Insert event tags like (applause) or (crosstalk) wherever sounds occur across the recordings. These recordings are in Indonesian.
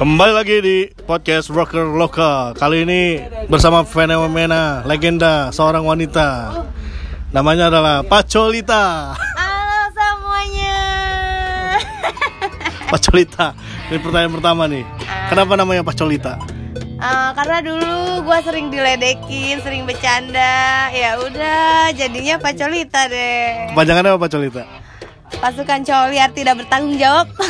Kembali lagi di podcast Rocker Lokal Kali ini bersama fenomena legenda seorang wanita Namanya adalah Pacolita Halo semuanya. (laughs) Pacolita Ini pertanyaan pertama nih Kenapa namanya Pacolita? Eh, karena dulu gue sering diledekin, sering bercanda. Ya udah, jadinya pacolita deh. Kepanjangannya apa Pacolita? Pasukan coliar tidak bertanggung jawab. (laughs)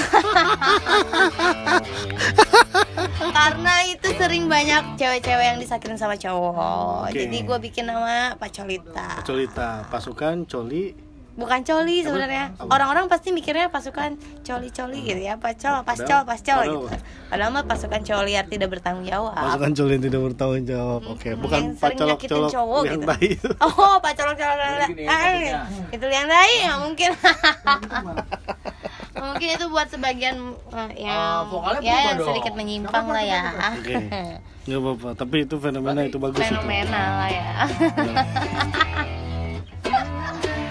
karena itu sering banyak cewek-cewek yang disakitin sama cowok. Oke. Jadi gue bikin nama pacolita. Pacolita Pasukan Coli Bukan coli sebenarnya. Orang-orang pasti mikirnya pasukan coli-coli gitu ya, pacol, pascol, pascol gitu. Padahal mah pasukan coliar tidak bertanggung jawab. Pasukan Coli yang tidak bertanggung jawab Oke Hmm, Bukan yang nyakitin pacolok-colok cowok yang gitu. itu (laughs) Oh, pak colok colok itu yang lain ya mungkin. mungkin itu buat sebagian eh, yang vokalnya ya berubah yang dong. sedikit menyimpang lah ya. (laughs) Oke Nggak apa-apa Tapi itu fenomena itu bagus itu Fenomena lah ya. (laughs)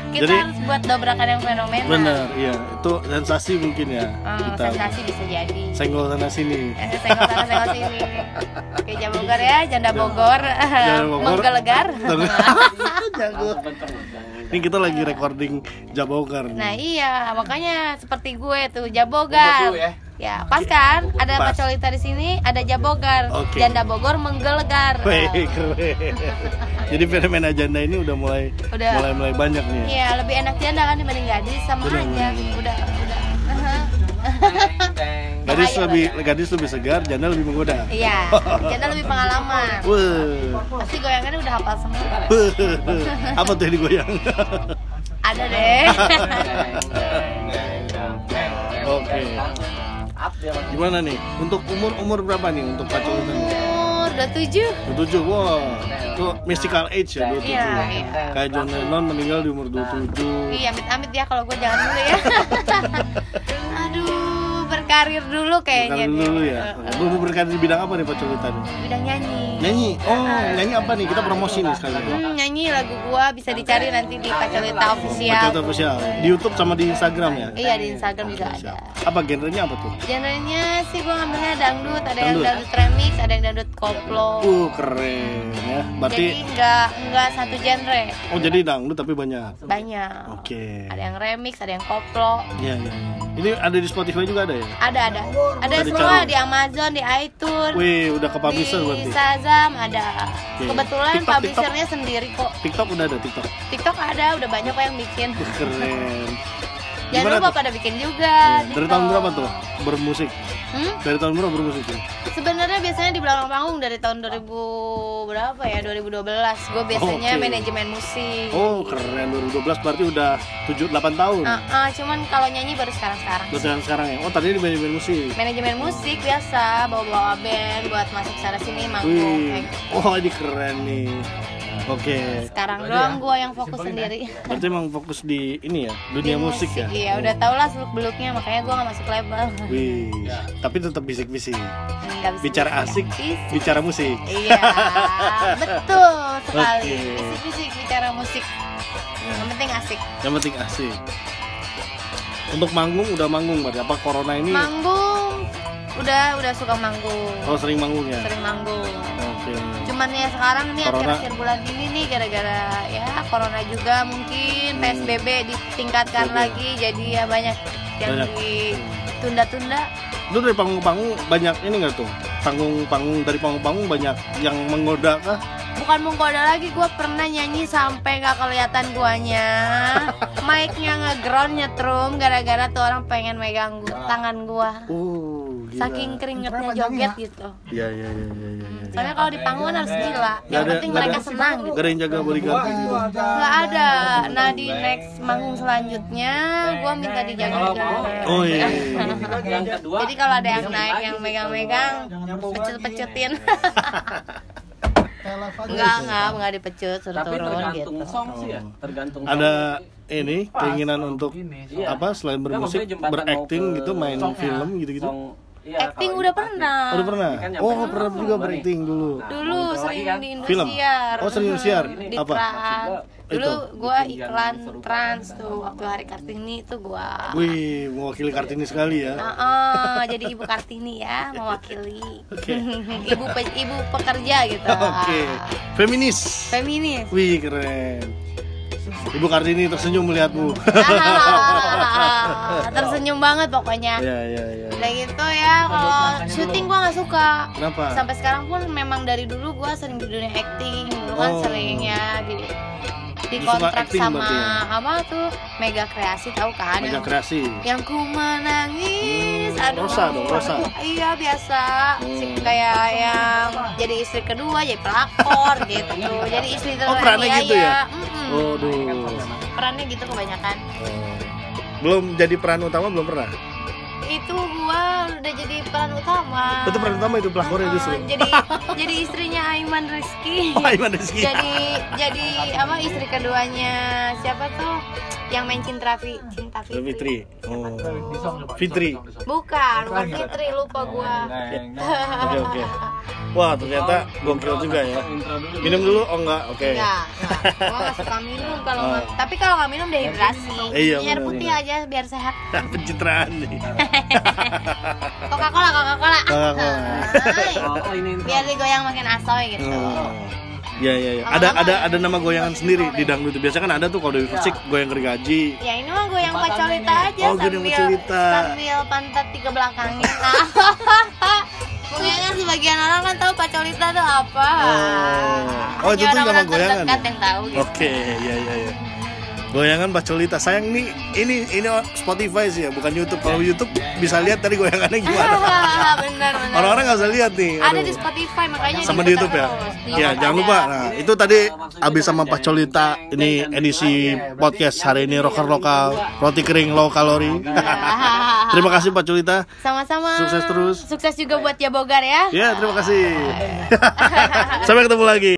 Kita Jadi- harus buat dobrakan yang fenomena. Bener, iya Itu sensasi mungkin ya Hmm, Kita sensasi bisa jadi. senggol sana sini Eh, Senggol sana senggol sini. Oke, Jabogar ya, janda Bogor. Janda Bogor. Menggelegar. (laughs) Jago. Ini kita lagi recording Jabogar nih. Nah iya, makanya seperti gue tuh Jabogar. Ya. Ya, pas kan? Ada Pas. pacolita di sini, ada Jabogar. Oke. Janda Bogor menggelegar. Wih, keren. (laughs) Jadi fenomena janda ini udah mulai Udah. mulai mulai banyak nih. ya. Iya, lebih enak janda kan dibanding gadis sama Benar, aja. Udah, udah. Gadis Bahaya lebih gadis lebih segar, janda lebih menggoda. Iya, (laughs) janda lebih pengalaman. Wah. Pasti goyangannya udah hafal semua. Apa tuh yang digoyang? Ada deh. (laughs) Oke. Gimana nih? Untuk umur umur berapa nih untuk pacar ini? Umur 27. 27. Wah. Itu mystical age ya 27. Iya, iya. Kayak John Lennon meninggal di umur 27. Iya, amit-amit ya kalau gue jangan dulu ya. (laughs) Berkarir dulu kayaknya. Dia. dulu ya. Lu mau berkarir di bidang apa nih Pak Colita nih? Bidang nyanyi. Nyanyi. Oh, nyanyi apa nih? Kita promosi nih sekali. Hmm, nyanyi lagu gua bisa dicari nanti di Pak official. Colita official. Di YouTube sama di Instagram ya? Iya di Instagram juga ada. Apa genrenya apa tuh? Genrenya sih gua ngambilnya dangdut, ada yang Dangdut? remix, ada yang dangdut koplo. Uh, keren ya. Jadi Berarti nggak nggak satu genre, oh jadi dangdut tapi banyak. banyak. Oke. Ada yang remix, ada yang koplo. Iya, iya. iya. Ini ada di Spotify juga ada ya? Ada ada. Ada semua dicari. di Amazon, di iTunes. Wih, udah ke publisher di berarti. Shazam ada. Oke. Kebetulan TikTok, publishernya sendiri kok. TikTok udah ada TikTok. TikTok ada, udah banyak kok yang bikin. Keren. Jangan Gimana lupa tuh? pada bikin juga. Dari TikTok. tahun berapa tuh bermusik? Hmm? Dari tahun berapa bermusik tuh? Sebenarnya biasanya di belakang panggung dari tahun 2000 berapa ya? 2012. Gue biasanya Oke. manajemen musik. Oh, keren 2012 berarti udah 7 8 tahun. Ah, ah, cuman kalau nyanyi baru sekarang-sekarang. Terus yang sekarang ya. Oh, tadi di manajemen musik. Manajemen musik biasa bawa-bawa band buat masuk sana sini manggung. Wih. gitu. Oh, ini keren nih. Oke. Sekarang doang gue yang fokus sendiri. Berarti emang fokus di ini ya, Di dunia musik, ya. Iya, udah tau lah seluk beluknya makanya gue gak masuk label. Wih. Tapi tetap bisik-bisik. Nggak bisa Bicara asik, bisik. bicara musik. Iya, betul sekali. Oke. Bisik-bisik bicara musik. Yang penting asik. Yang penting asik. Untuk manggung udah manggung berarti apa corona ini? Manggung udah udah suka manggung. Oh, sering manggung ya. Sering manggung. Oke. Cuman ya sekarang nih Corona. akhir-akhir bulan ini nih gara-gara ya corona juga mungkin PSBB ditingkatkan PSBB. lagi jadi ya banyak yang Banyak. ditunda-tunda. Lu dari panggung-panggung banyak ini nggak tuh? Panggung-panggung dari panggung-panggung banyak yang menggoda kah? Bukan menggoda lagi, gue pernah nyanyi sampai nggak kelihatan guanya. (laughs) Mic-nya ngeground nyetrum gara-gara tuh orang pengen megang gua, tangan gua. Uh, gila. Saking keringetnya joget gitu. Iya, iya, iya, iya, iya. iya. Soalnya kalau di panggung harus gila. Yang ada- penting mereka ada- senang gitu. Gak ada yang jaga bodyguard gitu. Nggak ada. Nah di next manggung selanjutnya, gua minta dijaga. Oh iya. (laughs) Yang kedua, Jadi kalau ada yang naik yang megang-megang, pecut-pecutin. (laughs) Enggak, enggak, enggak dipecut, suruh tapi turun tergantung gitu. song sih ya, tergantung song. Ada ini keinginan untuk Iya. apa selain Ya, bermusik berakting gitu main songnya, film gitu-gitu Iya, acting udah pernah Oh, udah pernah? Kan Oh, pengen pernah juga apa nih? berakting dulu. dulu Kalau sering lagi kan di film? Indosiar Oh, sering Indosiar. di Apa? Trans. Itu. dulu gua iklan trans tuh waktu hari kartini tuh gua Wih, mewakili Kartini sekali ya. Heeh, jadi ibu kartini ya mewakili Oke. (laughs) ibu pe- ibu pekerja gitu Oke. Feminis. feminis Wih, keren. (laughs) Ibu Kartini tersenyum melihatmu. Ah, (laughs) tersenyum banget pokoknya Iya, iya, iya. udah gitu ya kalau syuting gua nggak suka Kenapa? sampai sekarang pun memang dari dulu gua sering di dunia acting dulu kan Oh. sering ya di di Lu suka kontrak acting sama ya? apa tuh Mega Kreasi tahu kan Mega yang, kreasi. yang ku menangis Hmm, aduh Rosa dong, Rosa. iya biasa Si- Hmm. kayak yang jadi istri kedua jadi pelakor (laughs) gitu jadi istri Oh, terus perannya gitu ya? Mm-mm. Oh, duh. perannya gitu kebanyakan Oh. Belum jadi peran utama belum pernah. itu gua udah jadi peran utama Itu peran utama itu pelakornya Oh, justru. jadi (laughs) jadi istrinya Aiman Rizky Oh, Iman Rizky. jadi jadi apa istri keduanya siapa tuh yang main cinta Fi cinta Fitri, Fitri. Oh. Fitri. bukan bukan Fitri lupa gua Oke, oke. (laughs) Wah, ternyata gokil juga ya. Minum dulu? Oh enggak, oke. Enggak, enggak. gua suka minum kalau Oh. nggak tapi kalau nggak minum dehidrasi Iya, air putih aja biar sehat (laughs) Pencitraan nih. Coca Cola Coca Cola Coca-Cola. Oh, ini intro. biar digoyang makin asoy gitu Oh. Iya iya iya. Ada ada ada nama goyangan sendiri di dangdut. Biasanya kan ada tuh kalau di musik goyang gergaji. Ya ini mah goyang pacolita aja Oh, sambil pacolita. sambil pantat tiga belakangnya. (laughs) Mungkin kan sebagian orang kan tahu pacolita tuh apa. Oh. Oh, itu tuh nama goyangan ya? yang tahu gitu. Oke, iya iya iya. Goyangan Bacolita. Sayang nih ini ini Spotify sih ya, bukan YouTube. Kalau YouTube bisa lihat tadi goyangannya (laughs) gimana. benar benar. Orang-orang nggak bisa lihat nih. ada Aduh. di Spotify makanya sama di YouTube ya. Ya, jangan ada. lupa. Nah, itu tadi abis sama Pak Colita ini edisi podcast hari ini rocker lokal, roti kering low kalori. (laughs) terima kasih Pak Colita. Sama-sama. Sukses terus. Sukses juga buat Jabogar ya. Ya, terima kasih. (laughs) Sampai ketemu lagi.